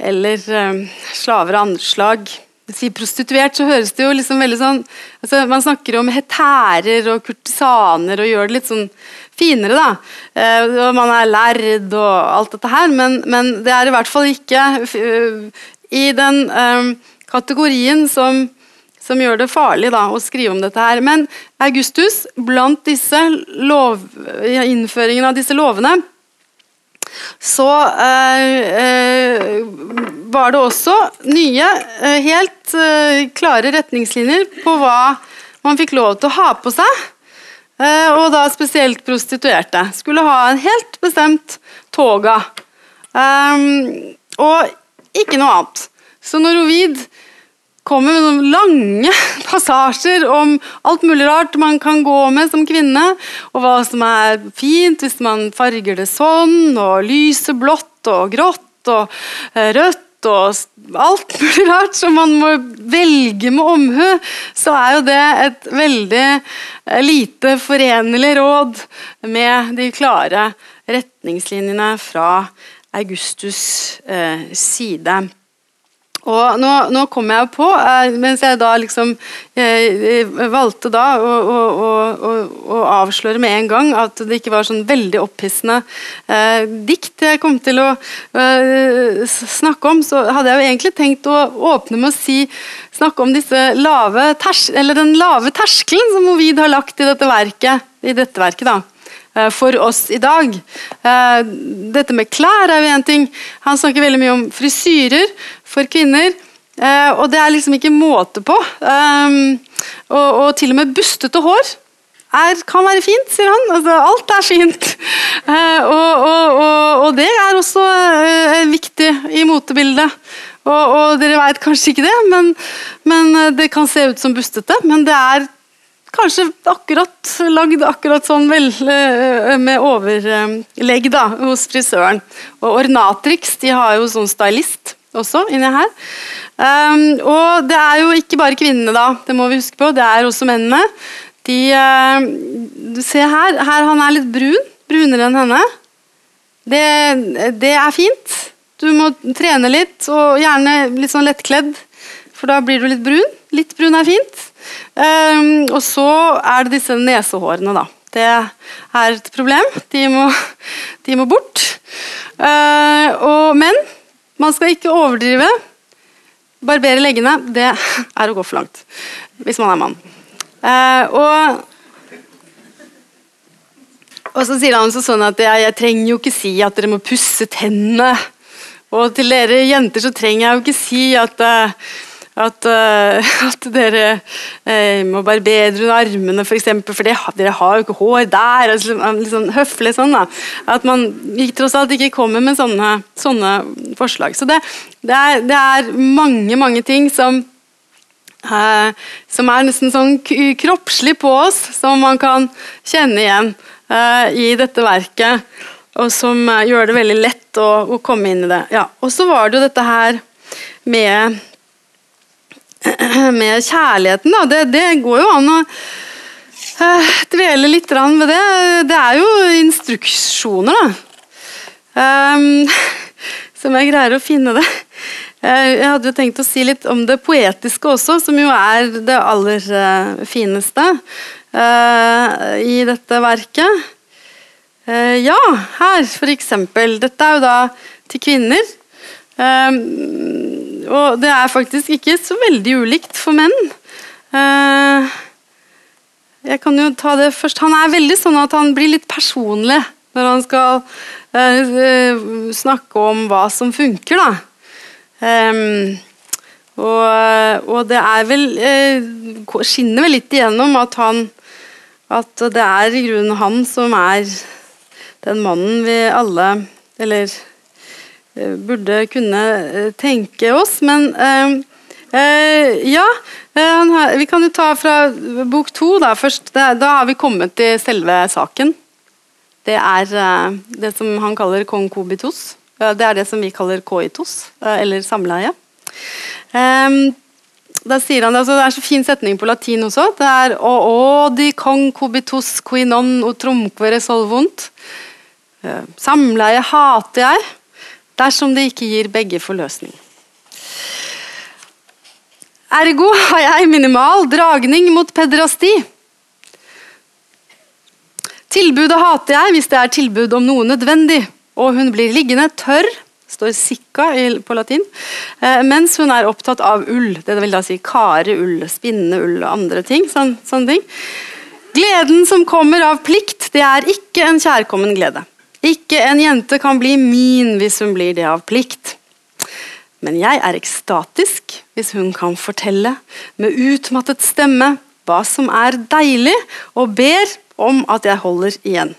eller um, slaver av andre slag. Si prostituert, så høres det jo liksom veldig sånn altså Man snakker om hetærer og kurtisaner og gjør det litt sånn finere, da. Uh, og man er lærd og alt dette her, men, men, det er i hvert fall ikke uh, i den um, kategorien som, som gjør det farlig da, å skrive om dette her. Men Augustus, blant disse lov, innføringen av disse lovene, så eh, eh, var det også nye, eh, helt klare retningslinjer på hva man fikk lov til å ha på seg. Og da spesielt prostituerte. Skulle ha en helt bestemt toga. Um, og ikke noe annet. Så når Ovid kommer med noen lange passasjer om alt mulig rart man kan gå med som kvinne, og hva som er fint hvis man farger det sånn, og lyser blått og grått og eh, rødt og alt mulig rart som man må velge med omhu, så er jo det et veldig eh, lite forenlig råd med de klare retningslinjene fra Augustus eh, side. Og nå, nå kom jeg på, eh, mens jeg da liksom eh, valgte da å, å, å, å, avsløre med en gang at det ikke var sånn veldig opphissende eh, dikt jeg kom til å eh, snakke om, så hadde jeg jo egentlig tenkt å åpne med å si snakke om lave ters den lave terskelen som Ovid har lagt i dette verket. I dette verket da. Eh, for oss i dag. Eh, dette med klær er jo én ting. Han snakker veldig mye om frisyrer for kvinner. Eh, og det er liksom ikke måte på. Og, og til og med bustete hår er, kan være fint, sier han. Altså, alt er fint. Og, og, og, det er også viktig i motebildet. Og, dere vet kanskje ikke det, men, men det kan se ut som bustete. Men det er kanskje akkurat lagd akkurat sånn vel, eh, med overlegg da, hos frisøren. Og Ornatrix de har jo sånn stylist også inni her. Um, og det er jo ikke bare kvinnene, da, det må vi huske på, det er også mennene. De uh, ser her, her han er litt brun. Brunere enn henne. Det, det er fint. Du må trene litt, og gjerne litt sånn lettkledd, for da blir du litt brun. Litt brun er fint. Um, og så er det disse nesehårene, da. Det er et problem. De må, de må bort. Uh, og, men man skal ikke overdrive. Barbere leggene, det er å gå for langt. Hvis man er mann. Uh, og og så sier han sånn at jeg, jeg, trenger jo ikke si at dere må pusse tennene. Og til dere jenter så trenger jeg jo ikke si at uh, at, uh, at dere uh, må barbere under armene, f.eks., for, eksempel, for det, dere har jo ikke hår der. Altså, litt sånn høflig sånn da. At man tross alt ikke kommer med sånne, sånne forslag. Så det, det, er, det, er, mange, mange ting som uh, som er nesten sånn kroppslig på oss, som man kan kjenne igjen i dette verket. Og som gjør det veldig lett å, å komme inn i det. Ja. Og så var det jo dette her med med kjærligheten, da. Det, det går jo an å uh, dvele litt ved det. Det er jo instruksjoner, da. Som jeg greier å finne det. Eh, jeg hadde jo tenkt å si litt om det poetiske også, som jo er det aller uh, fineste uh, i dette verket. Eh, ja, her for eksempel. Dette er jo da til kvinner. Um, og det er faktisk ikke så veldig ulikt for menn. Uh, jeg kan jo ta det først. Han er veldig sånn at han blir litt personlig når han skal uh, snakke om hva som funker, da. Um, og, og, det er vel Skinner vel litt igjennom at han At det er i grunnen han som er den mannen vi alle Eller burde kunne tenke oss. Men ja, vi kan jo ta fra bok to da først. Da har vi kommet til selve saken. Det er det som han kaller konkobitos. Det er det som vi kaller koitos, eller samleie. Da sier han, altså, Det er så fin setning på latin også. Det er o, o di concubitus qui non samleie hater jeg dersom det ikke gir begge forløsning. Ergo har jeg minimal dragning mot pederasti. Tilbudet hater jeg hvis det er tilbud om noe nødvendig og hun blir liggende tørr står sikka på latin, eh, mens hun er opptatt av ull. Det vil da si kare ull, spinne ull og andre ting. Sånn, sånne ting. Gleden som kommer av plikt, det er ikke en kjærkommen glede. Ikke en jente kan bli min hvis hun blir det av plikt. Men jeg er ekstatisk hvis hun kan fortelle med utmattet stemme hva som er deilig, og ber om at jeg holder igjen.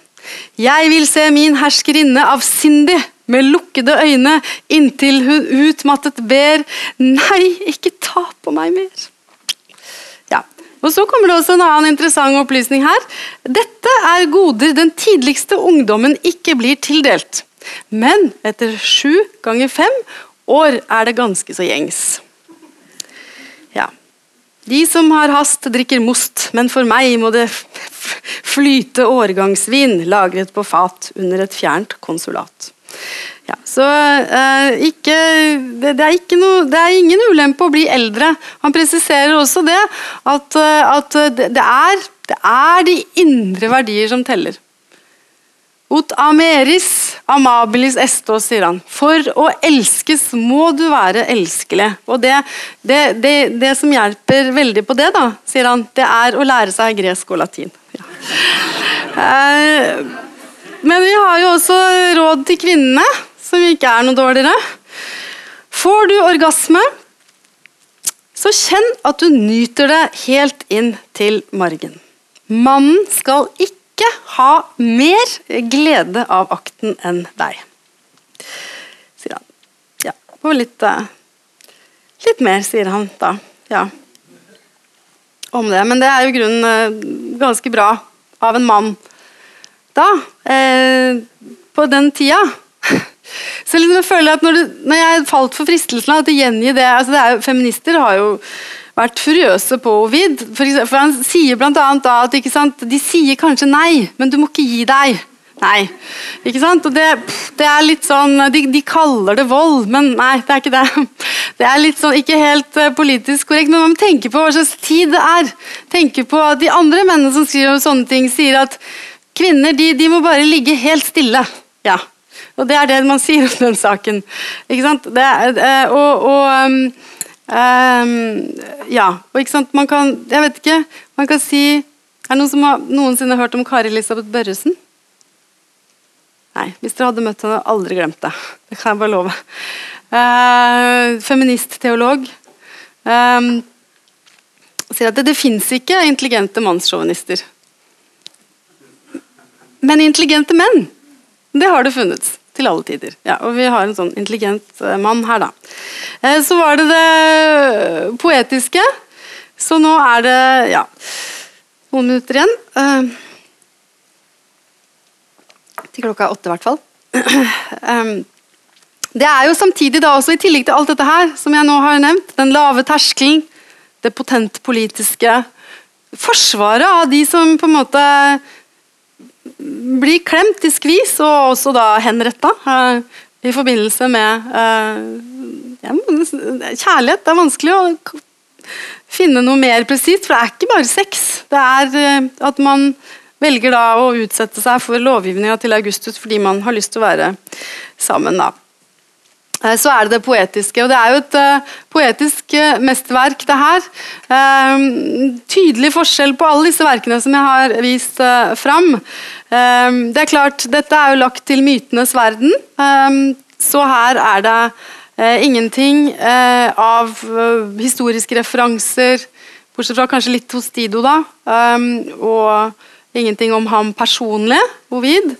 Jeg vil se min herskerinne avsindig med lukkede øyne inntil hun utmattet ber Nei, ikke ta på meg mer. Ja. Og Så kommer det også en annen interessant opplysning her. Dette er goder den tidligste ungdommen ikke blir tildelt. Men etter sju ganger fem år er det ganske så gjengs. De som har hast, drikker most, men for meg må det flyte årgangsvin lagret på fat under et fjernt konsulat. Ja, så eh, ikke, det, det, er noe, det, er ingen ulempe å bli eldre. Han presiserer også det, at, eh, at det, er, det er de indre verdier som teller. Ut ameris amabilis estos, sier han. For å elskes må du være elskelig. Og det, som hjelper veldig på det, da, sier han, det er å lære seg gresk og latin. Ja. Eh, men vi har jo også råd til kvinnene, som ikke er noe dårligere. Får du orgasme, så kjenn at du nyter det helt inn til margen. Mannen skal ikke ha mer glede av akten enn deg. Sier han. Ja, og litt, uh, litt mer, sier han da. Ja. Om det. Men det er jo grunnen uh, ganske bra av en mann da. Eh, på den tida. Så liksom jeg føler at når, du, når jeg falt for fristelsen at gjengi det, altså det er, Feminister har jo vært furiøse på Ovid. For, for Han sier bl.a. at sant, de sier kanskje nei, men du må ikke gi deg. Nei. Ikke sant? Og det, det er litt sånn, de, de, kaller det vold, men nei, det er ikke det. Det er litt sånn, ikke helt uh, politisk korrekt, men man må tenke på hva slags tid det er. Tenke på at De andre mennene som skriver sånne ting, sier at kvinner de, de må bare ligge helt stille. Ja. Og det er det man sier om den saken. Ikke sant? Det, uh, og, og um, Um, ja, og ikke sant, man kan Jeg vet ikke, man kan si Er det noen som har noensinne hørt om Kari Elisabeth Børresen? Nei, hvis dere hadde møtt henne, aldri glemt det. Det kan jeg bare love. Uh, Feministteolog. Um, sier at det, det fins ikke intelligente mannssjåvinister. Men intelligente menn, det har det funnet til alle tider. Ja, og vi har en sånn intelligent eh, mann her, da. Eh, så var det det poetiske. Så nå er det ja, noen minutter igjen. Eh, til klokka åtte, i hvert fall. Det er jo samtidig, da også i tillegg til alt dette her, som jeg nå har nevnt, den lave terskelen, det potentpolitiske forsvaret av de som på en måte blir klemt i skvis, og også da henretta uh, i forbindelse med uh, ja, kjærlighet. Det er vanskelig å finne noe mer presist, for det er ikke bare sex. Det er uh, at man velger da å utsette seg for lovgivninga til Augustus fordi man har lyst til å være sammen. da. Eh, så er det det poetiske. Og det er jo et uh, poetisk uh, mesterverk, det her. Uh, tydelig forskjell på alle disse verkene som jeg har vist fram. det er klart, dette er jo lagt til mytenes verden, så her er det ingenting av historiske referanser, bortsett fra kanskje litt hos Dido, da. og Ingenting om ham personlig, Ovid.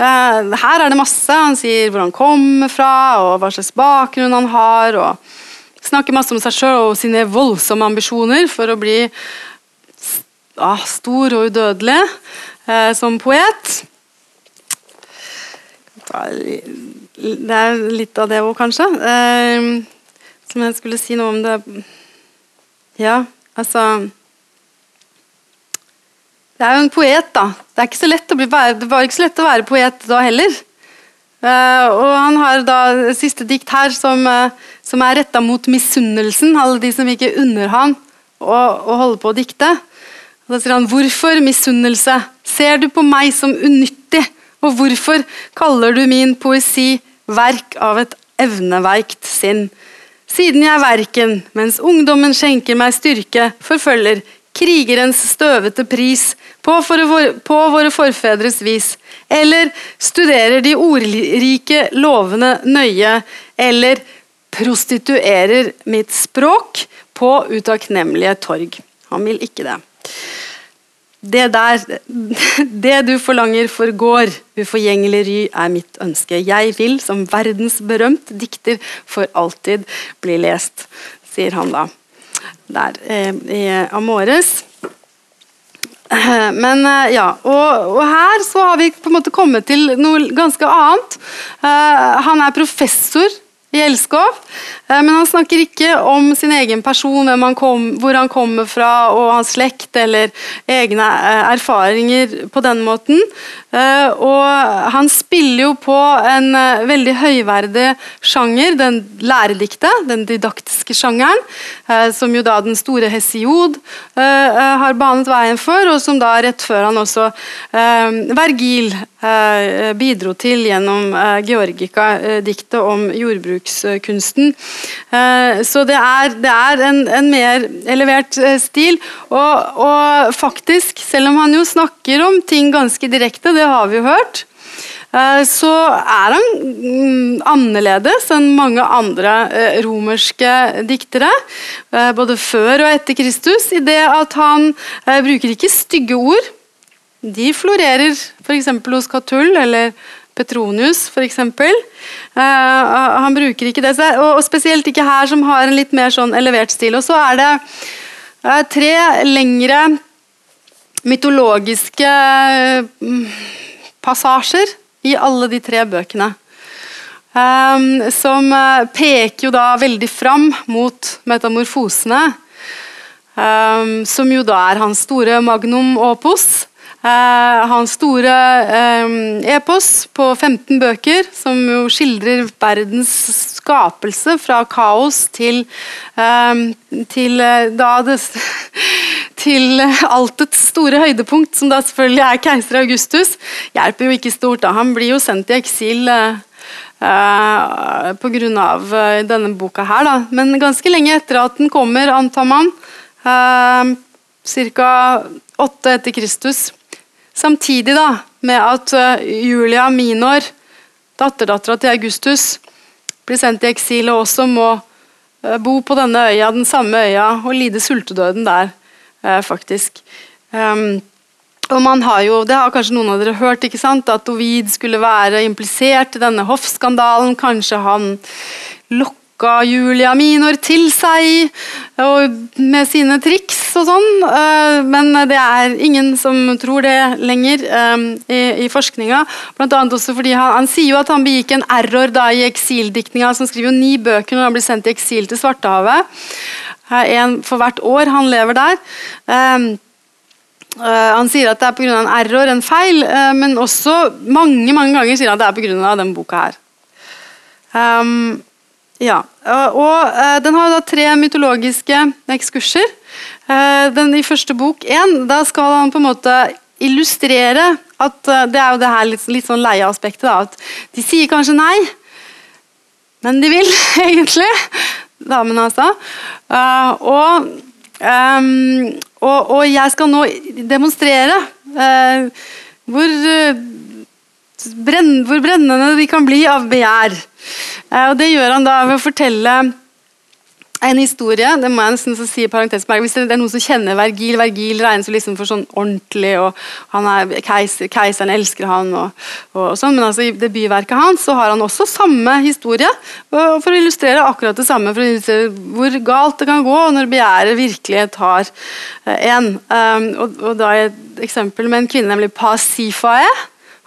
Eh, her er det masse. Han sier hvor han kommer fra, og hva slags bakgrunn han har. og Snakker masse om seg sjøl og sine voldsomme ambisjoner for å bli stor og udødelig eh, som poet. Det er litt av det òg, kanskje. Eh, som jeg skulle si noe om det Ja, altså det er jo en poet, da. Det, er ikke så lett å bli, det var ikke så lett å være poet da heller. Uh, og han har da siste dikt her som, uh, som er retta mot misunnelsen. Alle de som ikke unner han å, å holde på å dikte. Og da sier han hvorfor misunnelse? Ser du på meg som unyttig? Og hvorfor kaller du min poesi verk av et evneveikt sinn? Siden jeg verken, mens ungdommen skjenker meg styrke, forfølger krigerens støvete pris på, for, på våre forfedres vis, eller studerer de ordrike lovene nøye, eller prostituerer mitt språk på utakknemlige torg. Han vil ikke det. Det der Det du forlanger forgår, uforgjengelig ry er mitt ønske. Jeg vil, som verdensberømt dikter, for alltid bli lest, sier han da der eh, i Amores. Men eh, ja, og, og, her så har vi på en måte kommet til noe ganske annet. Uh, han er professor i Elskov. Eh, men han snakker ikke om sin egen person, han kom, hvor han kommer fra og hans slekt eller egne eh, erfaringer på den måten. Eh, og han spiller jo på en veldig høyverdig sjanger, den lærediktet, den didaktiske sjangeren, som jo da den store Hesiod har banet veien for, og som da rett før han også Vergil bidro til gjennom Georgica-diktet om jordbrukskunsten. Eh, så det er, det er en, en, mer elevert eh, stil. Og, og, faktisk, selv om han jo snakker om ting ganske direkte, det har vi jo hørt, eh, så er han mm, annerledes enn mange andre romerske diktere. Både før og etter Kristus, i det at han bruker ikke stygge ord. De florerer f.eks. hos Catull eller Petronius f.eks. Uh, han bruker ikke det, og spesielt ikke her, som har en litt mer sånn elevert stil. Og så er det tre lengre mytologiske uh, passasjer i alle de tre bøkene. Um, som peker jo da veldig fram mot metamorfosene. Um, som jo da er hans store magnum opus. Uh, hans store um, epos på 15 bøker, som jo skildrer verdens skapelse fra kaos til, til da det, til altets store høydepunkt, som da selvfølgelig er keiser Augustus, hjelper jo ikke stort. da. Han blir jo sendt i eksil uh, uh, pga. Denne boka her. Da. Men ganske lenge etter at den kommer, antar man, uh, ca. åtte etter Kristus, Samtidig da, med at eh, Julia Minor, datterdattera til Augustus, blir sendt i eksil og også må eh, bo på denne øya, den samme øya, og lide sultedøden der, eh, faktisk. Um, og man har jo, Det har kanskje noen av dere hørt, ikke sant, at Ovid skulle være implisert i denne hoffskandalen. Kanskje han lokka Julia Minor til seg med sine triks og sånn. Eh, men det er ingen som tror det lenger eh, i, forskninga. Blant annet også fordi han, han, sier jo at han begikk en error da i eksildiktninga. Han skriver jo ni bøker når han blir sendt i eksil til Svartehavet. Eh, en for hvert år han lever der. han sier at det er pga. en error, en feil, men også mange mange ganger sier han at det er pga. denne boka her. Um, ja, og uh, Den har da tre mytologiske ekskurser. Uh, den I første bok én da skal han på en måte illustrere at uh, Det er jo det her litt, litt sånn leie-aspektet. At de sier kanskje nei, men de vil egentlig. Damene, altså. Uh, og, um, og, og, jeg skal nå demonstrere uh, hvor, hvor brennende de kan bli av begjær. og det gjør han da ved å fortelle en historie det må jeg nesten si i parentes, Hvis det er noen som kjenner Vergil Vergil regnes liksom for sånn ordentlig, og han er keiser, keiseren elsker han og, og, sånn, men altså i debutverket hans så har han også samme historie. For å illustrere akkurat det samme, for å illustrere hvor galt det kan gå når begjæret virkelig tar eh, en. Um, og, og da er et eksempel med en kvinne, nemlig Pasifae.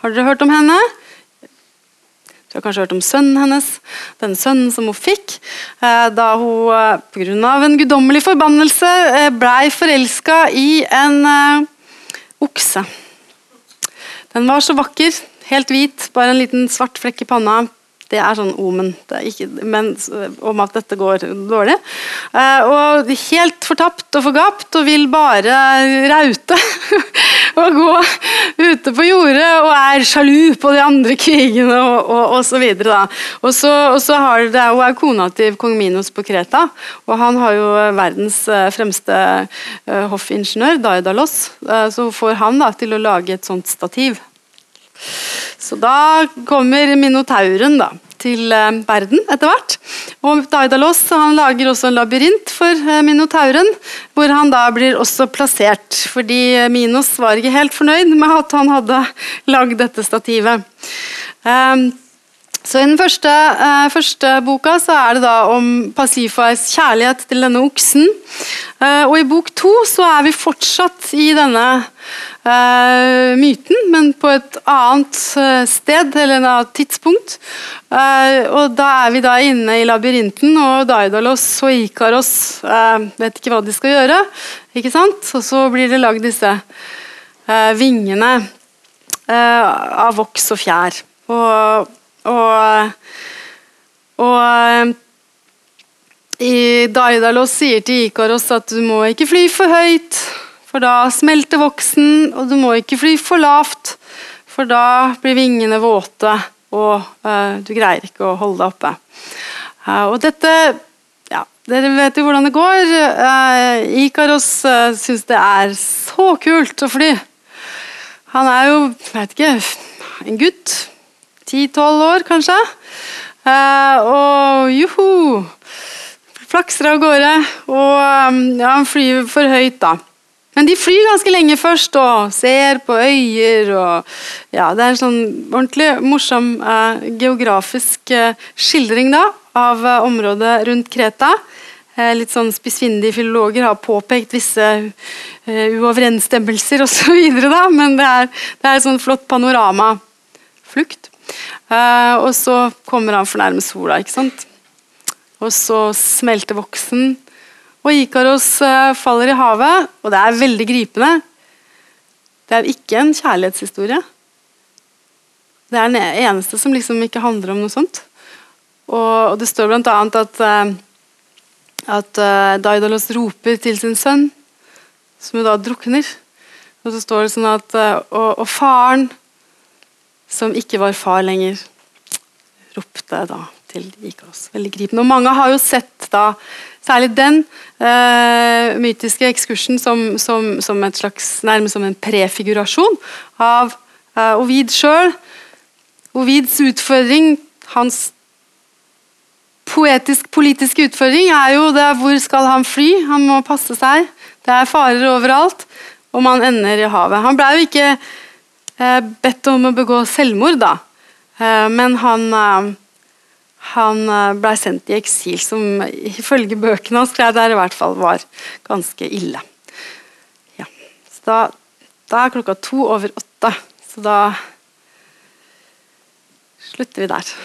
Har dere hørt om henne? Du har kanskje hørt om sønnen hennes, den sønnen som hun fikk eh, da hun eh, pga. en guddommelig forbannelse eh, blei forelska i en okse. Den var så vakker, helt hvit, bare en liten svart flekk i panna. Det er sånn omen er ikke, men, om at dette går dårlig. Og helt fortapt og forgapt og vil bare raute. og gå ute på jordet og er sjalu på de andre krigene og, og, og så videre. Og så, har det, Hun er kona til kong Minos på Kreta, og han har jo verdens eh, fremste uh, hoffingeniør, Daidalos, uh, så får han da til å lage et sånt stativ. Så da kommer minotauren da, til eh, verden etter hvert. Og Daidalos han lager også en labyrint for eh, minotauren, hvor han da blir også plassert. Fordi Minos var ikke helt fornøyd med at han hadde lagd dette stativet. Så I den første, eh, første, boka er det da om Pasifas kjærlighet til denne oksen. Eh, og I bok to så er vi fortsatt i denne eh, myten, men på et annet sted eller et annet tidspunkt. og Da er vi da inne i labyrinten, og Daidalos og Ikaros vet ikke hva de skal gjøre. ikke sant? Og så blir det lagd disse vingene av voks og fjær. Og og, og i Daidalos sier til Ikaros at du må ikke fly for høyt, for da smelter voksen, og du må ikke fly for lavt, for da blir vingene våte, og uh, du greier ikke å holde deg oppe. Uh, og dette ja, Dere vet jo hvordan det går. Uh, Ikaros uh, syns det er så kult å fly. Han er jo, vet ikke, en gutt ti-tolv år, kanskje. Uh, og joho! Flakser av gårde. Og um, ja, han flyr for høyt, da. Men de flyr ganske lenge først og ser på øyer og ja, Det er en sånn ordentlig morsom eh, geografisk eh, skildring da, av området rundt Kreta. litt sånn spissfindige filologer har påpekt visse uoverensstemmelser osv., men det er, det er et sånn flott panorama. Flukt. Uh, og så kommer han for nærme sola, ikke sant. Og så smelter voksen, og Ikaros uh, faller i havet. Og det er veldig gripende. Det er ikke en kjærlighetshistorie. Det er den eneste som liksom ikke handler om noe sånt. Og, det står bl.a. at, uh, at Daidalos roper til sin sønn, som jo da drukner. Og så står det sånn at og, og faren som ikke var far lenger, ropte da til Ikaros. Veldig gripende. Og mange har jo sett da særlig den uh, mytiske ekskursen som, som, som, et slags, nærmest som en prefigurasjon av uh, Ovid sjøl. Ovids utfordring, hans poetisk-politiske utfordring, er jo det hvor skal han fly? Han må passe seg. Det er farer overalt, og man ender i havet. Han ble jo ikke Eh, bedt om å begå selvmord, da. Eh, men han, eh, han ble sendt i eksil, som ifølge bøkene han skrev der, i hvert fall var ganske ille. Ja. Så da, da er klokka to over åtte, så da slutter vi der.